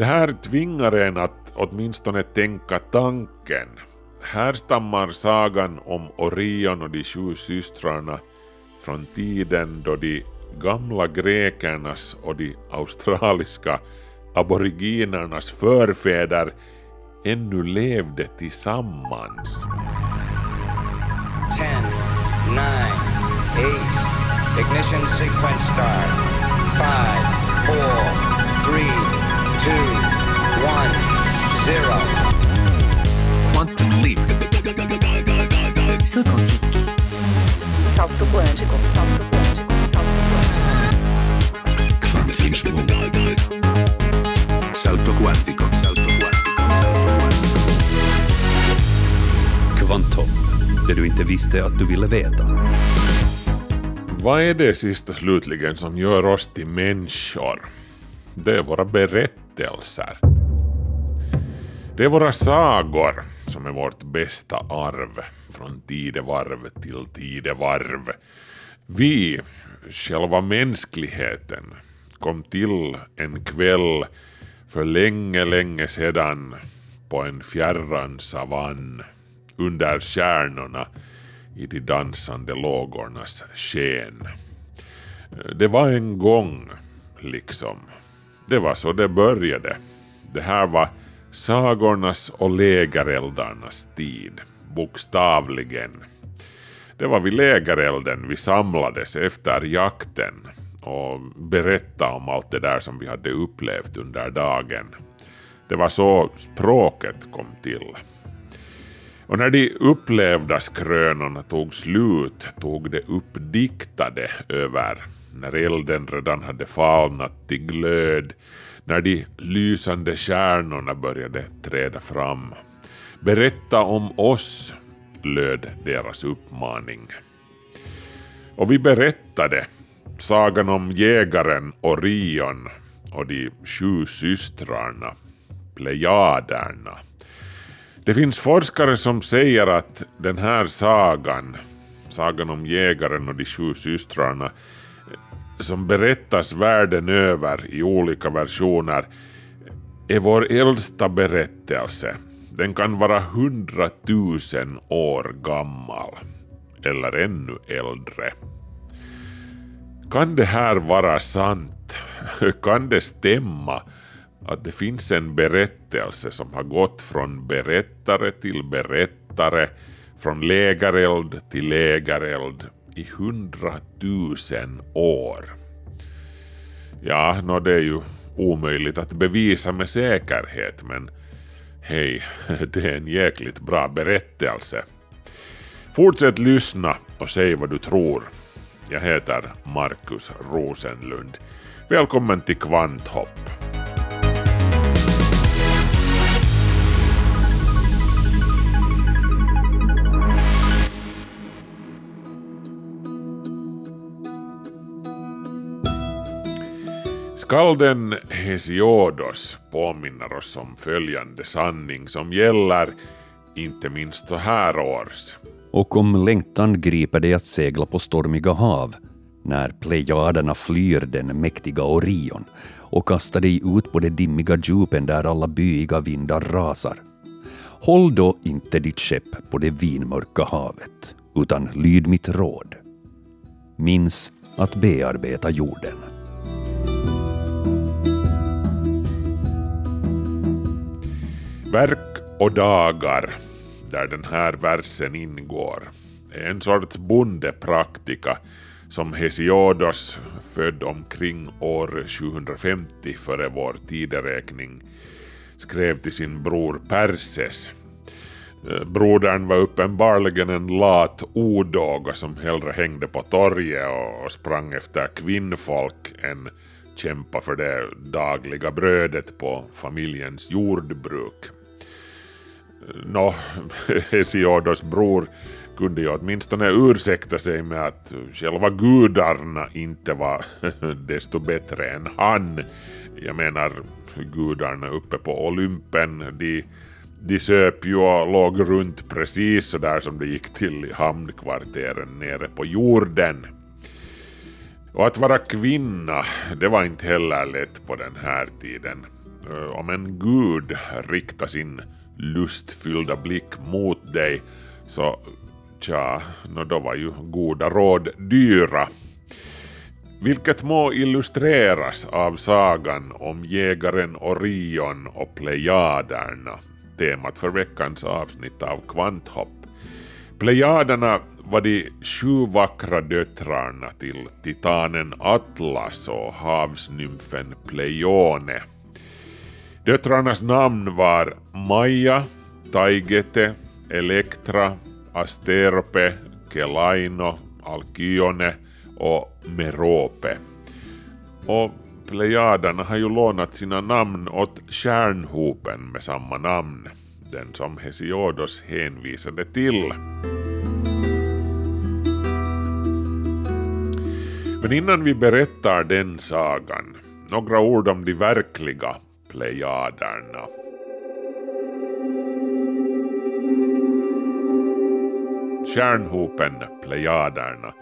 Det här tvingar en att åtminstone tänka tanken. Här stammar sagan om Orion och de sju systrarna från tiden då de gamla grekernas och de australiska aboriginernas förfäder ännu levde tillsammans. 10, 9, 8, ignition sequence start. 5, 4, 3, 2, 1, 0. Quantum leap. Salto quântico. Salto quântico. Salto quântico. Salto quântico. Salto quantico. Salto det du inte visste att du ville veta. Vad är det sista slutligen som gör oss till människor? Det är våra berättelser. Det är våra sagor som är vårt bästa arv från tidevarv till tidevarv. Vi, själva mänskligheten, kom till en kväll för länge, länge sedan på en fjärran savann under stjärnorna i de dansande lågornas sken. Det var en gång, liksom. Det var så det började. Det här var sagornas och lägereldarnas tid, bokstavligen. Det var vid lägerelden vi samlades efter jakten och berättade om allt det där som vi hade upplevt under dagen. Det var så språket kom till. Och när de upplevda skrönorna tog slut tog det uppdiktade över, när elden redan hade falnat till glöd, när de lysande stjärnorna började träda fram. Berätta om oss, löd deras uppmaning. Och vi berättade sagan om jägaren Orion och de sju systrarna, plejaderna. Det finns forskare som säger att den här sagan, sagan om jägaren och de sju systrarna, som berättas världen över i olika versioner, är vår äldsta berättelse. Den kan vara hundratusen år gammal, eller ännu äldre. Kan det här vara sant? Kan det stämma att det finns en berättelse som har gått från berättare till berättare, från lägereld till lägereld i hundratusen år? Ja, nå det är ju omöjligt att bevisa med säkerhet, men hej, det är en jäkligt bra berättelse. Fortsätt lyssna och säg vad du tror. Jag heter Markus Rosenlund. Välkommen till Kvanthopp. Skalden Hesiodos påminner oss om följande sanning som gäller inte minst så här års. Och om längtan griper dig att segla på stormiga hav, när plejaderna flyr den mäktiga Orion och kastar dig ut på de dimmiga djupen där alla byiga vindar rasar. Håll då inte ditt skepp på det vinmörka havet, utan lyd mitt råd. Minns att bearbeta jorden. Verk och dagar, där den här versen ingår, är en sorts bondepraktika som Hesiodos, född omkring år 750 före vår tideräkning, skrev till sin bror Perses. Eh, brodern var uppenbarligen en lat odåga som hellre hängde på torget och sprang efter kvinnfolk än kämpa för det dagliga brödet på familjens jordbruk. Nå, Hesiodos bror kunde ju åtminstone ursäkta sig med att själva gudarna inte var desto bättre än han. Jag menar, gudarna uppe på Olympen, de, de söp ju och låg runt precis så där som det gick till i hamnkvarteren nere på jorden. Och att vara kvinna, det var inte heller lätt på den här tiden. om en gud riktar sin lustfyllda blick mot dig så tja, nå då var ju goda råd dyra. Vilket må illustreras av sagan om jägaren Orion och Plejaderna, temat för veckans avsnitt av Kvanthopp. Plejaderna var de sju vackra döttrarna till titanen Atlas och havsnymfen Pleione. Döttrarnas namn var Maja, Taigete, Elektra, Asterope, Kelaino, Alkyone och Merope. Och Plejaderna har ju lånat sina namn åt stjärnhopen med samma namn, den som Hesiodos hänvisade till. Men innan vi berättar den sagan, några ord om de verkliga Plejaderna. Stjärnhopen Plejaderna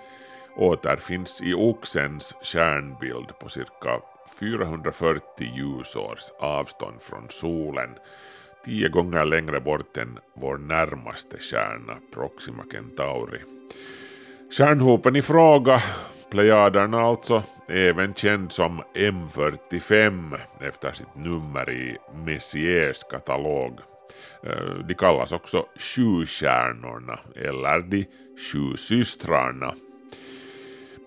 återfinns i Oxens stjärnbild på cirka 440 ljusårs avstånd från solen, tio gånger längre bort än vår närmaste stjärna Proxima Centauri. Stjärnhopen i fråga, Plejaderna alltså, även känd som M45 efter sitt nummer i Messiers katalog. Eh, de kallas också Sjustjärnorna eller de Sju systrarna.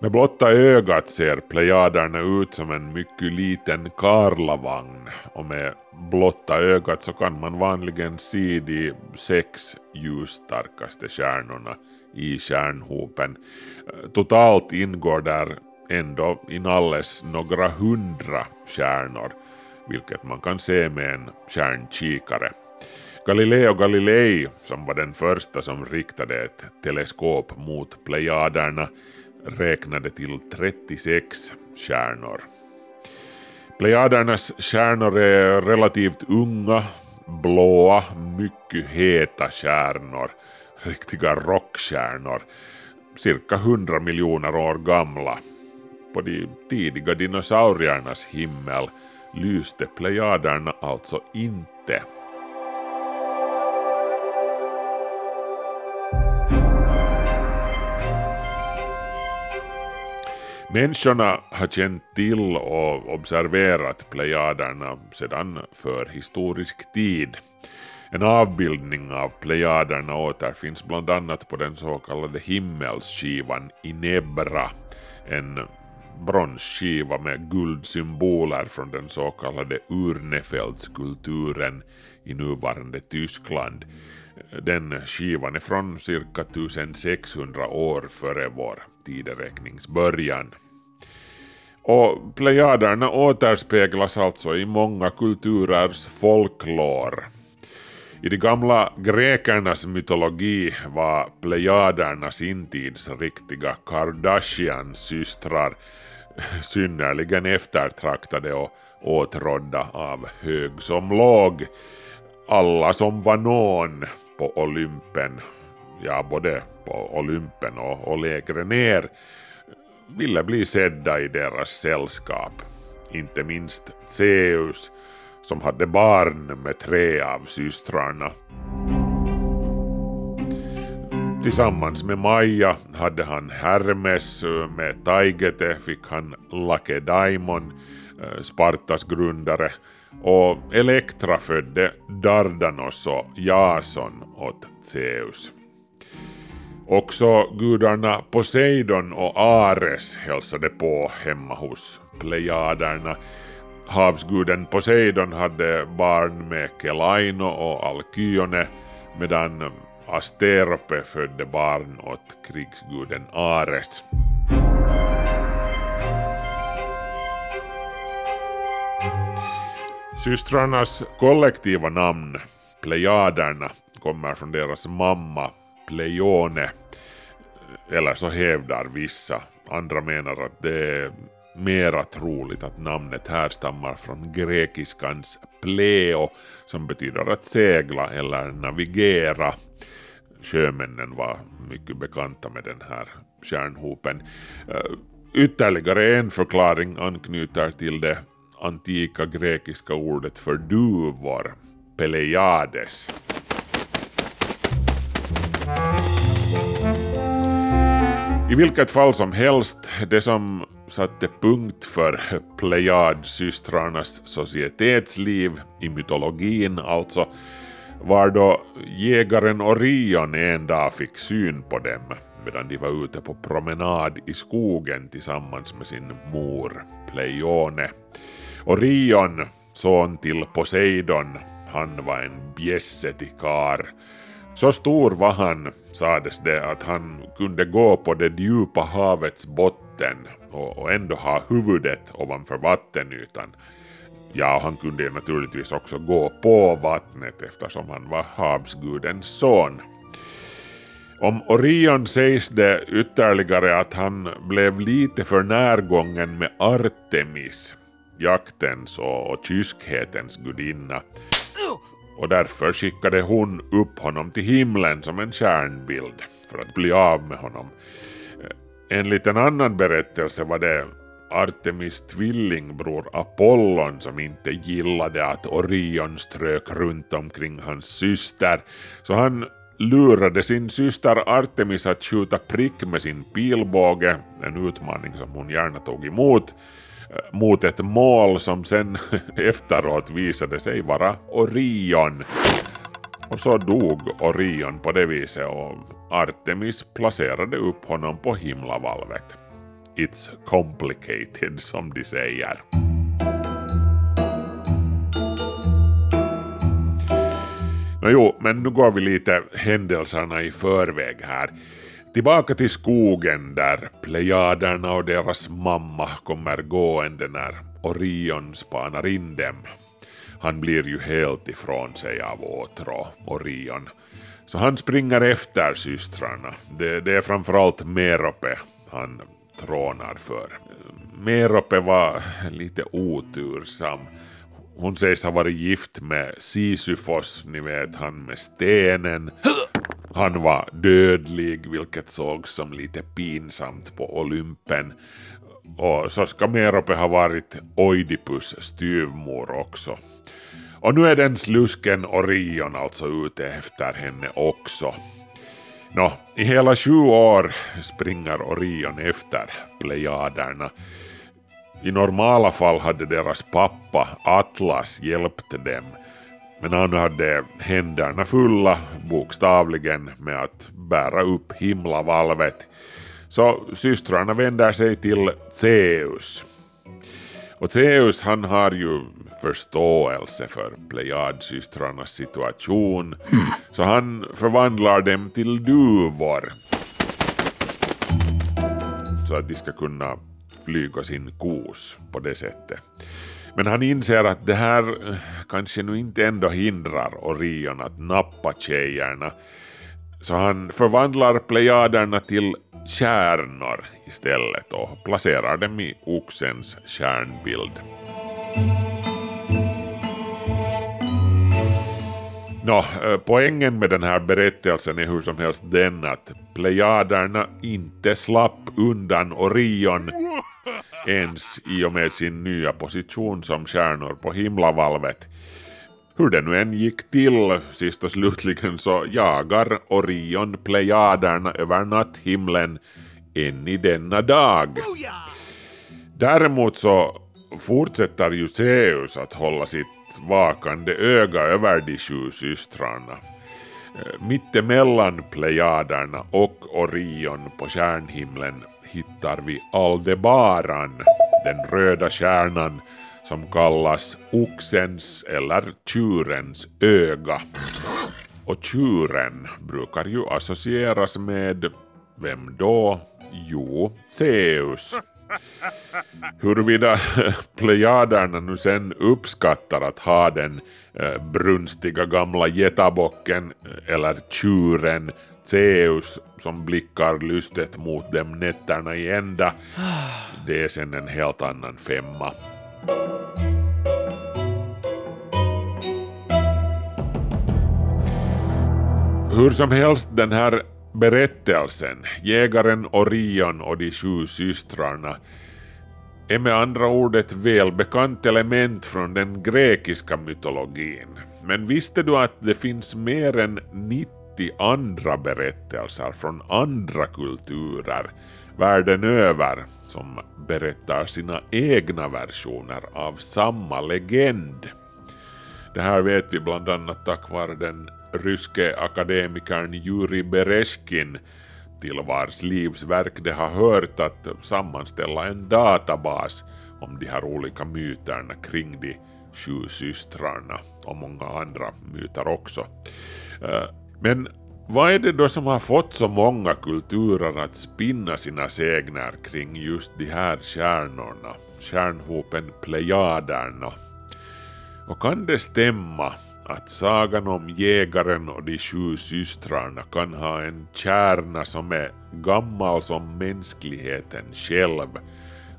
Med blotta ögat ser plejaderna ut som en mycket liten karlavagn och med blotta ögat så kan man vanligen se de sex ljusstarkaste stjärnorna i stjärnhopen. Totalt ingår där ändå inalles några hundra stjärnor, vilket man kan se med en stjärnkikare. Galileo Galilei, som var den första som riktade ett teleskop mot plejaderna, räknade till 36 stjärnor. Plejadernas stjärnor är relativt unga, blåa, mycket heta stjärnor, riktiga rockstjärnor, cirka 100 miljoner år gamla. På de tidiga dinosauriernas himmel lyste plejaderna alltså inte. Människorna har känt till och observerat plejaderna sedan förhistorisk tid. En avbildning av plejaderna återfinns bland annat på den så kallade himmelsskivan Inebra, en bronsskiva med guldsymboler från den så kallade Urnefeldskulturen i nuvarande Tyskland. Den skivan är från cirka 1600 år före vår tideräkningsbörjan. Och plejaderna återspeglas alltså i många kulturers folklor. I de gamla grekernas mytologi var plejaderna sin tids riktiga Kardashian-systrar synnerligen eftertraktade och åtrådda av hög som låg. Alla som var någon på Olympen, ja både på Olympen och, och lägre ner, ville bli sedda i deras sällskap. Inte minst Zeus, som hade barn med tre av systrarna. Tillsammans med Maja hade han Hermes, eh, med Taigete fick han Lakedaimon, eh, Spartas grundare, och Elektra födde Dardanos och Jason åt Zeus. Också gudarna Poseidon och Ares hälsade på hemma hos plejaderna. Havsguden Poseidon hade barn med Kelaino och Alkyone medan Asterope födde barn åt krigsguden Ares. Systrarnas kollektiva namn, plejaderna, kommer från deras mamma Pleione. Eller så hävdar vissa, andra menar att det är mera troligt att namnet härstammar från grekiskans pleo som betyder att segla eller navigera. Sjömännen var mycket bekanta med den här stjärnhopen. Eh, ytterligare en förklaring anknyter till det antika grekiska ordet för duvor, Peleiades. I vilket fall som helst, det som satte punkt för Plejadsystrarnas societetsliv i mytologin alltså, var då jägaren Orion en dag fick syn på dem medan de var ute på promenad i skogen tillsammans med sin mor Pleione. Orion, son till Poseidon, han var en bjässe till kar. Så stor var han, sades det, att han kunde gå på det djupa havets botten och, och ändå ha huvudet ovanför vattenytan. Ja, han kunde naturligtvis också gå på vattnet eftersom han var havsgudens son. Om Orion sägs det ytterligare att han blev lite för närgången med Artemis, jaktens och kyskhetens gudinna. Och därför skickade hon upp honom till himlen som en stjärnbild för att bli av med honom. Enligt en annan berättelse var det Artemis tvillingbror Apollon som inte gillade att Orion strök runt omkring hans syster, så han lurade sin syster Artemis att skjuta prick med sin pilbåge, en utmaning som hon gärna tog emot, eh, mot ett mål som sen efteråt visade sig vara Orion. Och så dog Orion på det viset och Artemis placerade upp honom på himlavalvet. It's complicated som de säger. Nå jo, men nu går vi lite händelserna i förväg här. Tillbaka till skogen där plejaderna och deras mamma kommer gående när Orion spanar in dem. Han blir ju helt ifrån sig av åtrå, Orion. Så han springer efter systrarna. Det, det är framförallt Merope han trånar för. Merope var lite otursam. Hon sägs ha varit gift med Sisyfos, ni vet han med stenen. Han var dödlig, vilket sågs som lite pinsamt på Olympen. Och så ska Merope ha varit Oidipus styvmor också. Och nu är den slusken Orion alltså ute efter henne också. Nå, i hela sju år springer Orion efter plejaderna. I normala fall hade deras pappa Atlas hjälpt dem, men han hade händerna fulla, bokstavligen, med att bära upp himlavalvet. Så systrarna vänder sig till Zeus. Och Zeus han har ju förståelse för plejadsystrarnas situation, så han förvandlar dem till duvor. Så att de ska kunna flyga sin kos på det sättet. Men han inser att det här eh, kanske nu inte ändå hindrar Orion att nappa tjejerna. Så han förvandlar plejaderna till kärnor istället och placerar dem i oxens kärnbild. Nå, eh, poängen med den här berättelsen är hur som helst den att plejaderna inte slapp undan Orion ens i och med sin nya position som stjärnor på himlavalvet. Hur det nu än gick till, sist och slutligen så jagar Orion plejaderna över natthimlen än i denna dag. Däremot så fortsätter ju Zeus att hålla sitt vakande öga över de sju systrarna. Eh, Mittemellan plejaderna och Orion på stjärnhimlen hittar vi Aldebaran, den röda stjärnan som kallas oxens eller tjurens öga. Och tjuren brukar ju associeras med vem då? Jo, Zeus. Huruvida plejaderna nu sen uppskattar att ha den eh, brunstiga gamla getabocken eller tjuren Zeus som blickar lystet mot dem nätterna i ända, det är sen en helt annan femma. Hur som helst, den här berättelsen, jägaren Orion och de sju systrarna, är med andra ord ett välbekant element från den grekiska mytologin. Men visste du att det finns mer än 90 andra berättelser från andra kulturer världen över som berättar sina egna versioner av samma legend? Det här vet vi bland annat tack vare den ryske akademikern Jurij Bereskin till vars livsverk det har hört att sammanställa en databas om de här olika myterna kring de sju systrarna och många andra myter också. Eh, men vad är det då som har fått så många kulturer att spinna sina segnar kring just de här stjärnorna, stjärnhopen Plejaderna? Och kan det stämma att sagan om jägaren och de sju systrarna kan ha en kärna som är gammal som mänskligheten själv,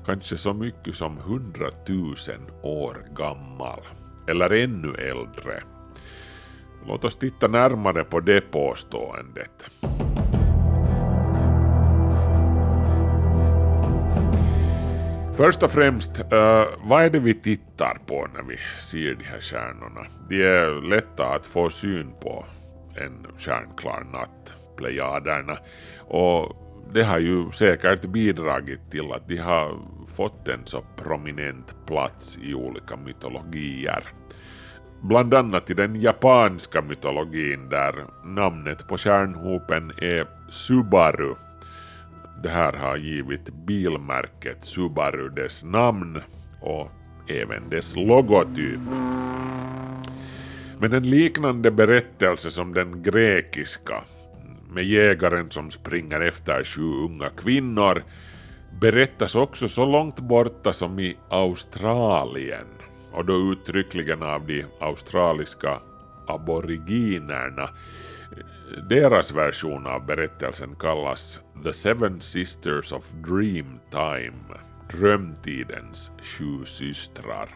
kanske så mycket som hundratusen år gammal, eller ännu äldre? Låt oss titta närmare på det påståendet. Först och främst, uh, vad är det vi tittar på när vi ser de här stjärnorna? De är lätta att få syn på en stjärnklar natt, plejaderna. Och det har ju säkert bidragit till att de har fått en så prominent plats i olika mytologier. Bland annat i den japanska mytologin där namnet på stjärnhopen är Subaru. Det här har givit bilmärket Subaru dess namn och även dess logotyp. Men en liknande berättelse som den grekiska med jägaren som springer efter sju unga kvinnor berättas också så långt borta som i Australien och då uttryckligen av de australiska aboriginerna. Deras version av berättelsen kallas The Seven Sisters of Dreamtime, drömtidens sju systrar.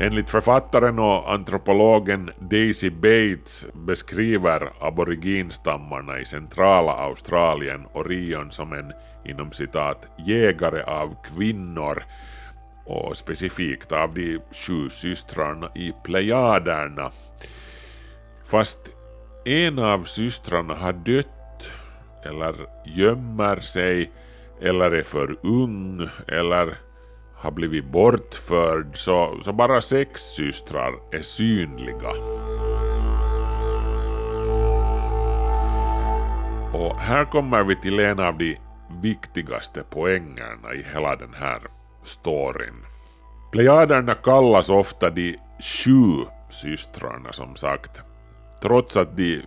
Enligt författaren och antropologen Daisy Bates beskriver aboriginstammarna i centrala Australien Orion som en inom citat jägare av kvinnor och specifikt av de sju systrarna i Plejaderna. Fast en av systrarna har dött eller gömmer sig eller är för ung eller har blivit bortförd så, så bara sex systrar är synliga. Och här kommer vi till en av de viktigaste poängerna i hela den här storyn. Plejaderna kallas ofta de sju systrarna som sagt, trots att de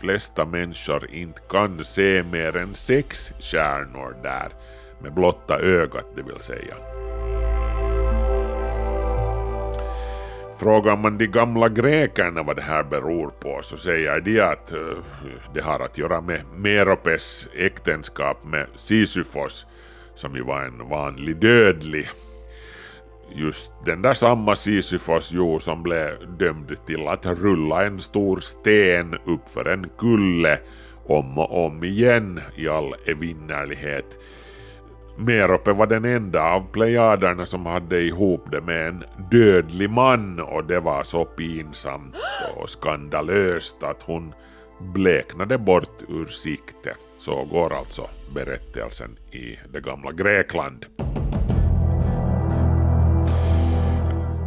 flesta människor inte kan se mer än sex stjärnor där med blotta ögat det vill säga. Frågar man de gamla grekerna vad det här beror på så säger de att eh, det har att göra med Meropes äktenskap med Sisyfos som ju var en vanlig dödlig. Just den där samma Sisyfos jo som blev dömd till att rulla en stor sten uppför en kulle om och om igen i all evinnerlighet. Merope var den enda av plejaderna som hade ihop det med en dödlig man och det var så pinsamt och skandalöst att hon bleknade bort ur sikte. Så går alltså berättelsen i det gamla Grekland.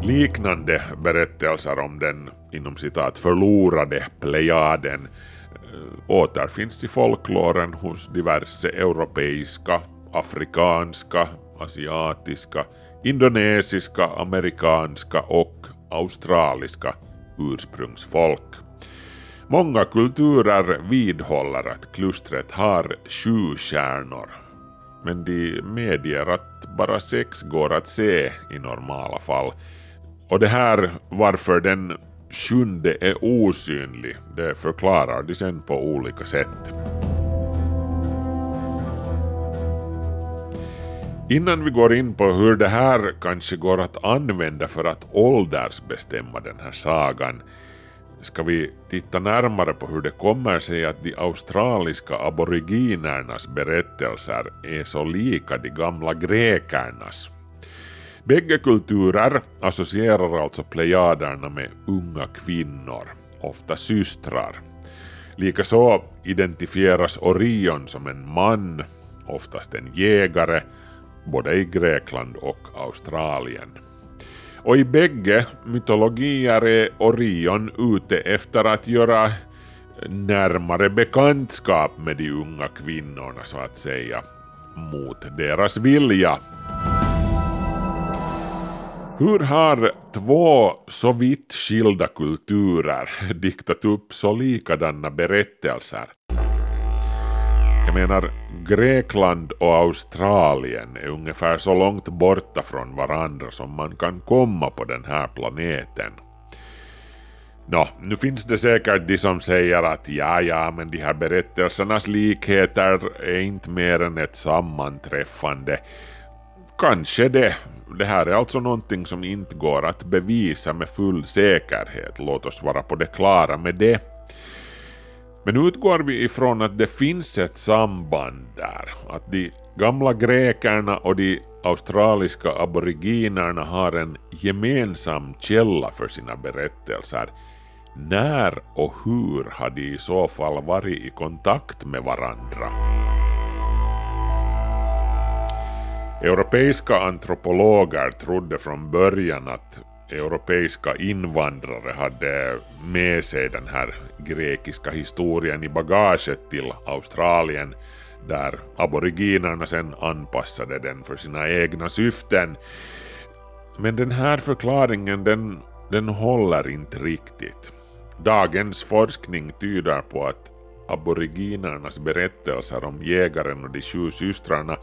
Liknande berättelser om den inom citat förlorade plejaden eh, återfinns i folkloren hos diverse europeiska, afrikanska, asiatiska, indonesiska, amerikanska och australiska ursprungsfolk. Många kulturer vidhåller att klustret har sju stjärnor, men de medger att bara sex går att se i normala fall. Och det här varför den sjunde är osynlig, det förklarar de sen på olika sätt. Innan vi går in på hur det här kanske går att använda för att åldersbestämma den här sagan ska vi titta närmare på hur det kommer sig att de australiska aboriginernas berättelser är så lika de gamla grekernas. Bägge kulturer associerar alltså plejaderna med unga kvinnor, ofta systrar. Likaså identifieras Orion som en man, oftast en jägare, både i Grekland och Australien. Och i bägge mytologier är Orion ute efter att göra närmare bekantskap med de unga kvinnorna så att säga, mot deras vilja. Hur har två så vitt skilda kulturer diktat upp så likadana berättelser? Jag menar, Grekland och Australien är ungefär så långt borta från varandra som man kan komma på den här planeten. Nå, nu finns det säkert de som säger att ja, ja, men de här berättelsernas likheter är inte mer än ett sammanträffande. Kanske det. Det här är alltså någonting som inte går att bevisa med full säkerhet. Låt oss vara på det klara med det. Men utgår vi ifrån att det finns ett samband där, att de gamla grekerna och de australiska aboriginerna har en gemensam källa för sina berättelser, när och hur har de i så fall varit i kontakt med varandra? Europeiska antropologer trodde från början att europeiska invandrare hade med sig den här grekiska historien i bagaget till Australien där aboriginerna sen anpassade den för sina egna syften. Men den här förklaringen den, den håller inte riktigt. Dagens forskning tyder på att aboriginernas berättelser om jägaren och de sju systrarna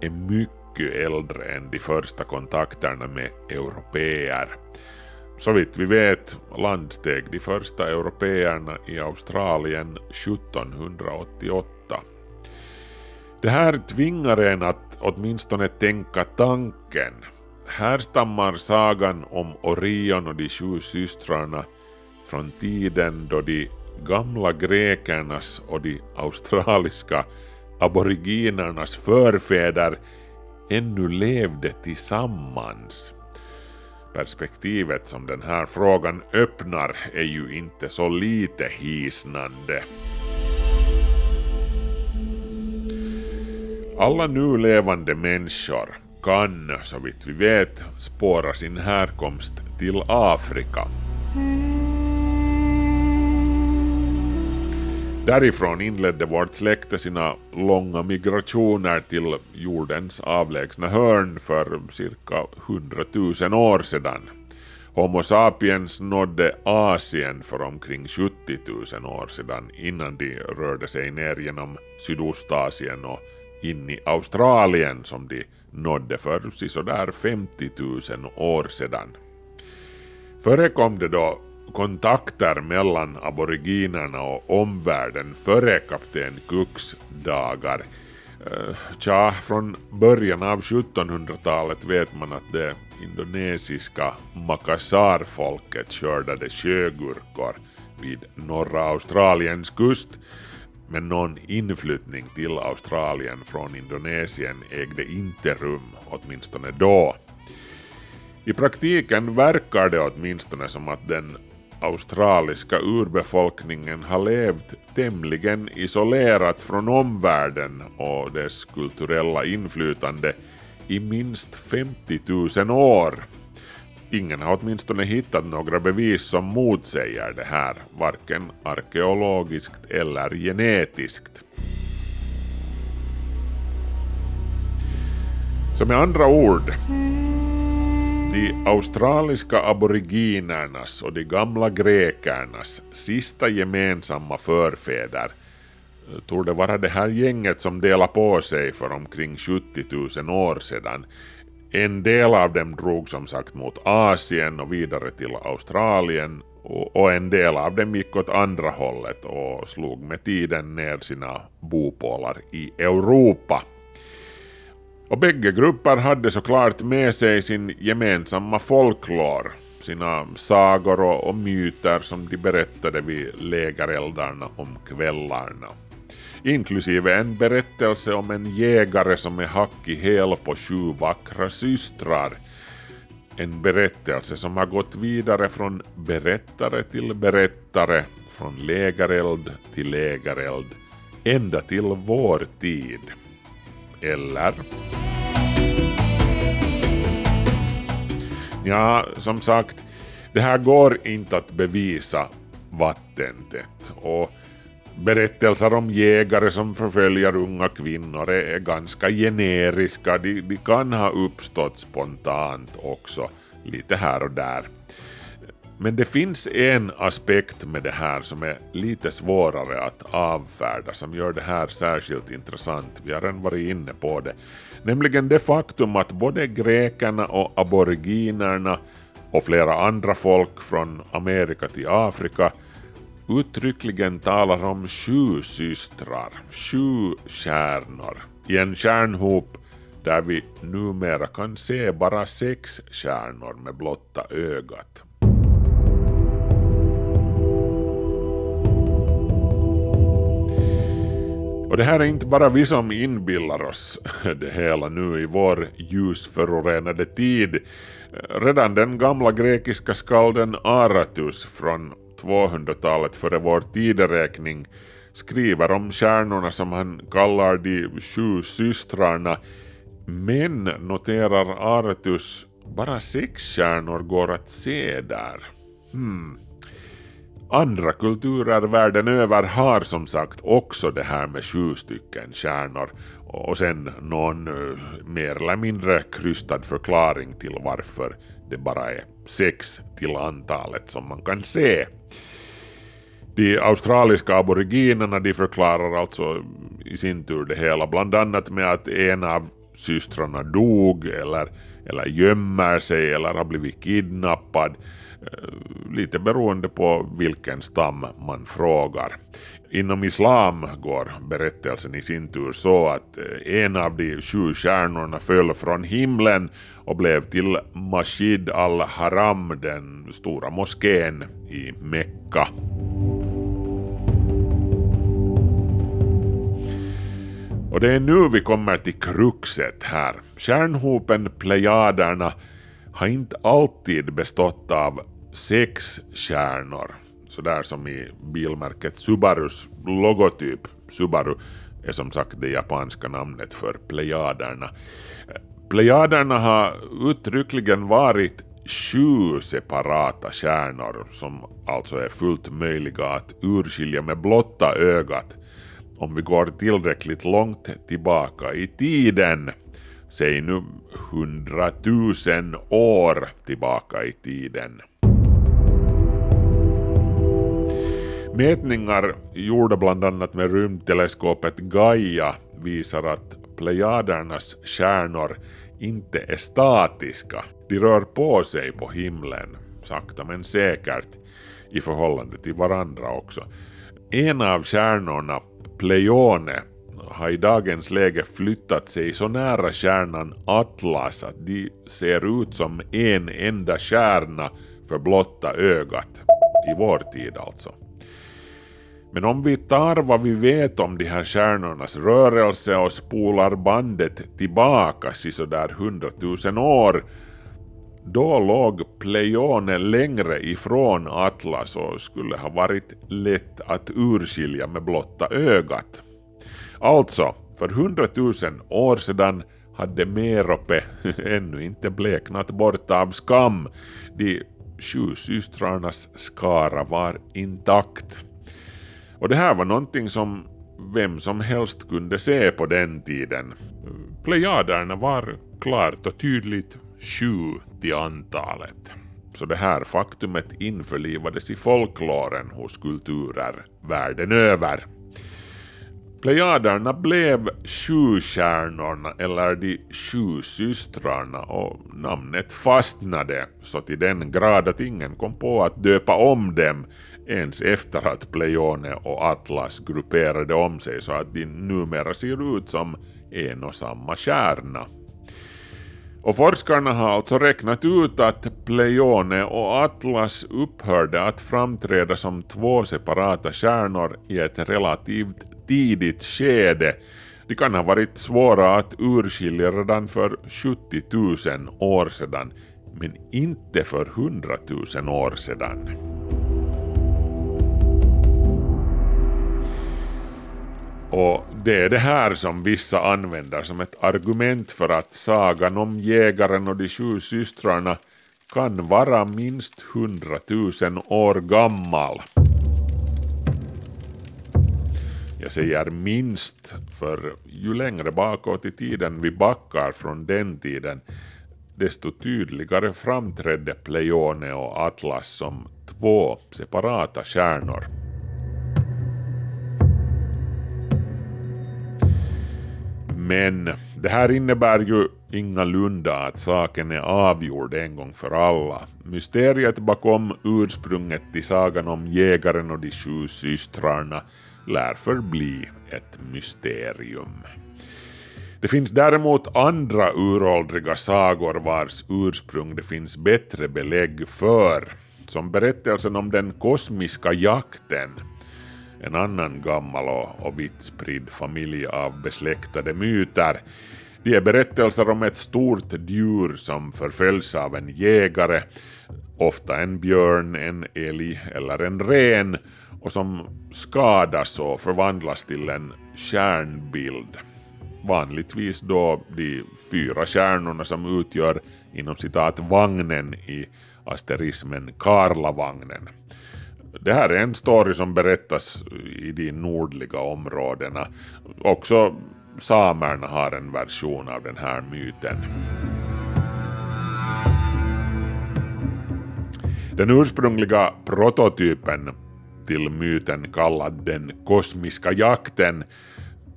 är mycket mycket äldre än de första kontakterna med europeer. Så vitt vi vet landsteg de första europeerna i Australien 1788. Det här tvingar en att åtminstone tänka tanken. Här stammar sagan om Orion och de sju systrarna från tiden då de gamla grekernas och de australiska aboriginernas förfäder ännu levde tillsammans. Perspektivet som den här frågan öppnar är ju inte så lite hisnande. Alla nu levande människor kan, så vitt vi vet, spåra sin härkomst till Afrika. Mm. Därifrån inledde vårt släkte sina långa migrationer till jordens avlägsna hörn för cirka 100 000 år sedan. Homo sapiens nådde Asien för omkring 70 000 år sedan innan de rörde sig ner genom Sydostasien och in i Australien som de nådde för sådär 50 000 år sedan. Förekom det då kontakter mellan aboriginerna och omvärlden före kapten Cooks dagar. Eh, tja, från början av 1700-talet vet man att det indonesiska makassarfolket skördade sjögurkor vid norra Australiens kust, men någon inflyttning till Australien från Indonesien ägde inte rum, åtminstone då. I praktiken verkar det åtminstone som att den australiska urbefolkningen har levt tämligen isolerat från omvärlden och dess kulturella inflytande i minst 50 000 år. Ingen har åtminstone hittat några bevis som motsäger det här, varken arkeologiskt eller genetiskt. Så med andra ord, de australiska aboriginernas och de gamla grekernas sista gemensamma förfäder eh, tror torde vara det här gänget som delade på sig för omkring 70 000 år sedan. En del av dem drog som sagt mot Asien och vidare till Australien och en del av dem gick åt andra hållet och slog med tiden ner sina bopålar i Europa. Och bägge grupper hade såklart med sig sin gemensamma folklor. sina sagor och, och myter som de berättade vid lägereldarna om kvällarna. Inklusive en berättelse om en jägare som är hack i häl på sju vackra systrar. En berättelse som har gått vidare från berättare till berättare, från lägereld till lägereld, ända till vår tid. Eller? Ja, som sagt, det här går inte att bevisa vattentätt och berättelser om jägare som förföljer unga kvinnor är, ganska generiska. De, de kan ha uppstått spontant också, lite här och där. Men det finns en aspekt med det här som är lite svårare att avfärda, som gör det här särskilt intressant. Vi har redan varit inne på det. Nämligen det faktum att både grekerna och aboriginerna och flera andra folk från Amerika till Afrika uttryckligen talar om sju systrar, sju stjärnor, i en stjärnhop där vi numera kan se bara sex stjärnor med blotta ögat. Och det här är inte bara vi som inbillar oss det hela nu i vår ljusförorenade tid. Redan den gamla grekiska skalden Aratus från 200-talet före vår tideräkning skriver om stjärnorna som han kallar de sju systrarna, men noterar Aratus bara sex stjärnor går att se där. Hmm. Andra kulturer världen över har som sagt också det här med sju stycken stjärnor och sen någon eh, mer eller mindre krystad förklaring till varför det bara är sex till antalet som man kan se. De australiska aboriginerna de förklarar alltså i sin tur det hela bland annat med att en av systrarna dog eller, eller gömmer sig eller har blivit kidnappad Eh, lite beroende på vilken stam man frågar. Inom islam går berättelsen i sin tur så att eh, en av de sju stjärnorna föll från himlen och blev till Masjid al-Haram, den stora moskén i Mekka. Och det är nu vi kommer till kruxet här. Stjärnhopen Plejaderna har inte alltid bestått av sex stjärnor, sådär som i bilmärket Subarus logotyp. Subaru är som sagt det japanska namnet för plejaderna. Plejaderna har uttryckligen varit sju separata stjärnor som alltså är fullt möjliga att urskilja med blotta ögat om vi går tillräckligt långt tillbaka i tiden säg nu hundratusen år tillbaka i tiden. Mätningar gjorda bland annat med rymdteleskopet Gaia visar att plejadernas stjärnor inte är statiska. De rör på sig på himlen, sakta men säkert, i förhållande till varandra också. En av stjärnorna, Pleione, har i dagens läge flyttat sig så nära stjärnan Atlas att de ser ut som en enda stjärna för blotta ögat. I vår tid alltså. Men om vi tar vad vi vet om de här stjärnornas rörelse och spolar bandet tillbaka i sådär hundratusen år, då låg Pleione längre ifrån Atlas och skulle ha varit lätt att urskilja med blotta ögat. Alltså, för hundratusen år sedan hade Merope ännu inte bleknat bort av skam. De sju systrarnas skara var intakt. Och det här var någonting som vem som helst kunde se på den tiden. Plejaderna var klart och tydligt sju till antalet. Så det här faktumet införlivades i folkloren hos kulturer världen över. Plejaderna blev Sjustjärnorna eller de sju systrarna och namnet fastnade så till den grad att ingen kom på att döpa om dem ens efter att Pleione och Atlas grupperade om sig så att de numera ser ut som en och samma stjärna. Och forskarna har alltså räknat ut att Pleione och Atlas upphörde att framträda som två separata stjärnor i ett relativt tidigt skede. De kan ha varit svåra att urskilja redan för 70 000 år sedan, men inte för 100 000 år sedan. Och det är det här som vissa använder som ett argument för att sagan om jägaren och de sju systrarna kan vara minst 100 000 år gammal. Jag säger minst, för ju längre bakåt i tiden vi backar från den tiden, desto tydligare framträdde Pleione och Atlas som två separata stjärnor. Men det här innebär ju ingalunda att saken är avgjord en gång för alla. Mysteriet bakom ursprunget till sagan om jägaren och de sju systrarna lär förbli ett mysterium. Det finns däremot andra uråldriga sagor vars ursprung det finns bättre belägg för, som berättelsen om den kosmiska jakten, en annan gammal och, vitt spridd familj av besläktade myter. De är berättelser om ett stort djur som förföljs av en jägare, ofta en björn, en älg eller en ren, och som skadas och förvandlas till en stjärnbild. Vanligtvis då de fyra stjärnorna som utgör inom citat vagnen i asterismen Karlavagnen. Det här är en story som berättas i de nordliga områdena. Också samerna har en version av den här myten. Den ursprungliga prototypen till myten kallad den kosmiska jakten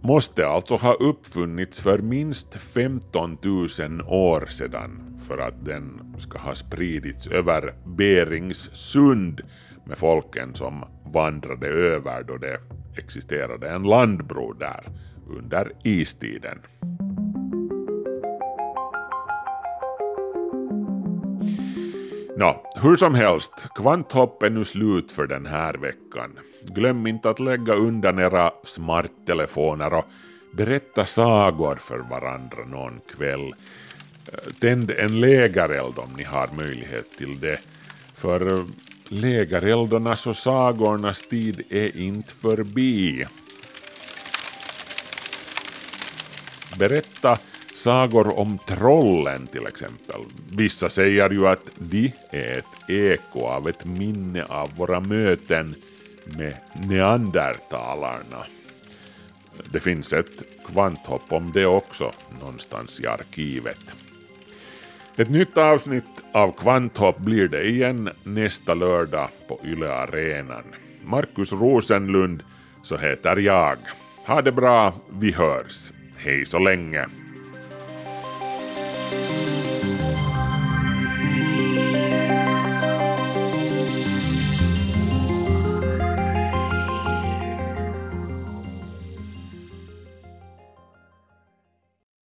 måste alltså ha uppfunnits för minst 15 000 år sedan för att den ska ha spridits över Berings sund med folken som vandrade över då det existerade en landbro där under istiden. Nå, hur som helst, kvanthopp är nu slut för den här veckan. Glöm inte att lägga undan era smarttelefoner och berätta sagor för varandra någon kväll. Eh, tänd en lägereld om ni har möjlighet till det. För eh, lägereldarnas och sagornas tid är inte förbi. Berätta sagor om trollen till exempel. Vissa säger ju att de är ett eko av ett minne av våra möten med neandertalarna. Det finns ett kvanthopp om det också någonstans i arkivet. Ett nytt avsnitt av Kvanthopp blir det igen nästa lördag på Yle Arenan. Markus Rosenlund så heter jag. Ha det bra, vi hörs. Hej så länge.